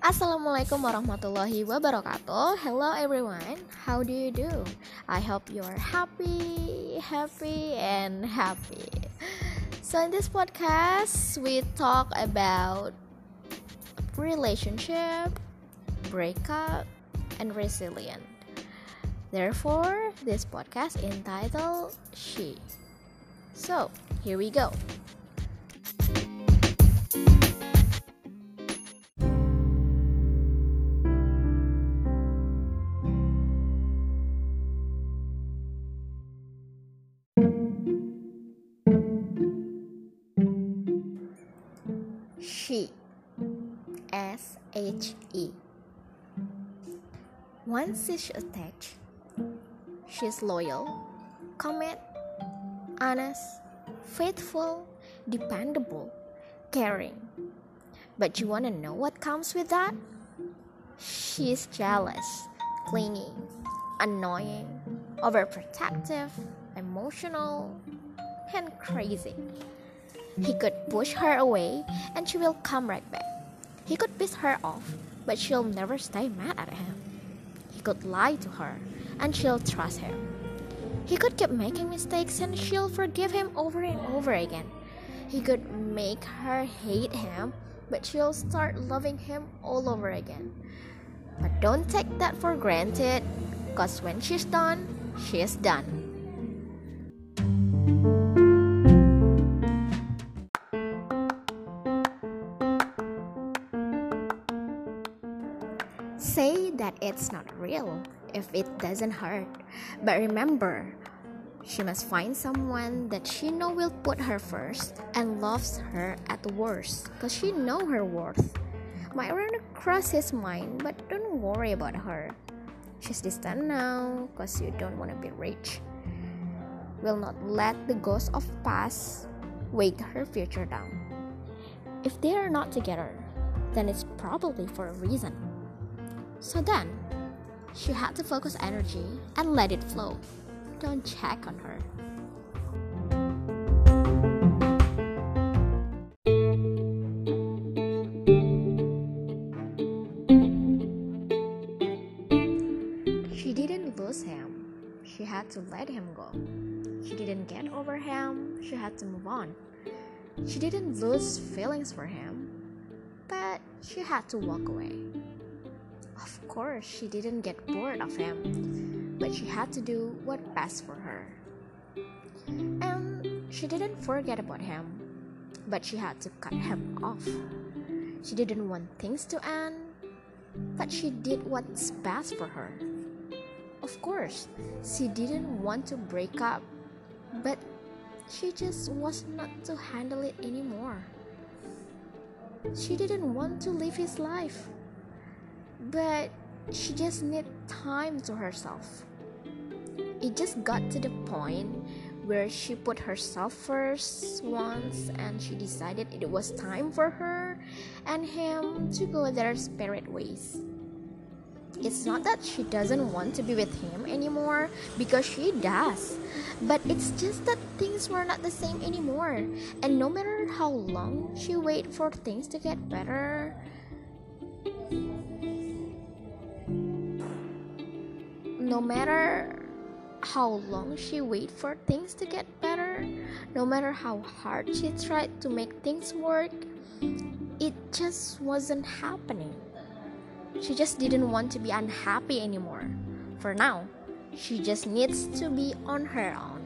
Assalamualaikum warahmatullahi wabarakatuh. Hello everyone. How do you do? I hope you are happy, happy and happy. So in this podcast we talk about relationship, breakup and resilient. Therefore, this podcast entitled She. So, here we go. She S H E Once she's attached, she's loyal, commit, honest, faithful, dependable, caring. But you wanna know what comes with that? She's jealous, clingy, annoying, overprotective, emotional, and crazy. He could push her away and she will come right back. He could piss her off, but she'll never stay mad at him. He could lie to her and she'll trust him. He could keep making mistakes and she'll forgive him over and over again. He could make her hate him, but she'll start loving him all over again. But don't take that for granted, because when she's done, she's done. It's not real if it doesn't hurt. But remember, she must find someone that she know will put her first and loves her at worst because she know her worth. Might run across his mind, but don't worry about her. She's distant now because you don't want to be rich. Will not let the ghost of past weigh her future down. If they are not together, then it's probably for a reason. So then, she had to focus energy and let it flow. Don't check on her. She didn't lose him. She had to let him go. She didn't get over him. She had to move on. She didn't lose feelings for him, but she had to walk away. Of course, she didn't get bored of him, but she had to do what best for her. And she didn't forget about him, but she had to cut him off. She didn't want things to end, but she did what's best for her. Of course, she didn't want to break up, but she just was not to handle it anymore. She didn't want to live his life but she just need time to herself. It just got to the point where she put herself first once and she decided it was time for her and him to go their spirit ways. It's not that she doesn't want to be with him anymore because she does, but it's just that things were not the same anymore. And no matter how long she wait for things to get better, no matter how long she waited for things to get better, no matter how hard she tried to make things work, it just wasn't happening. She just didn't want to be unhappy anymore. For now, she just needs to be on her own.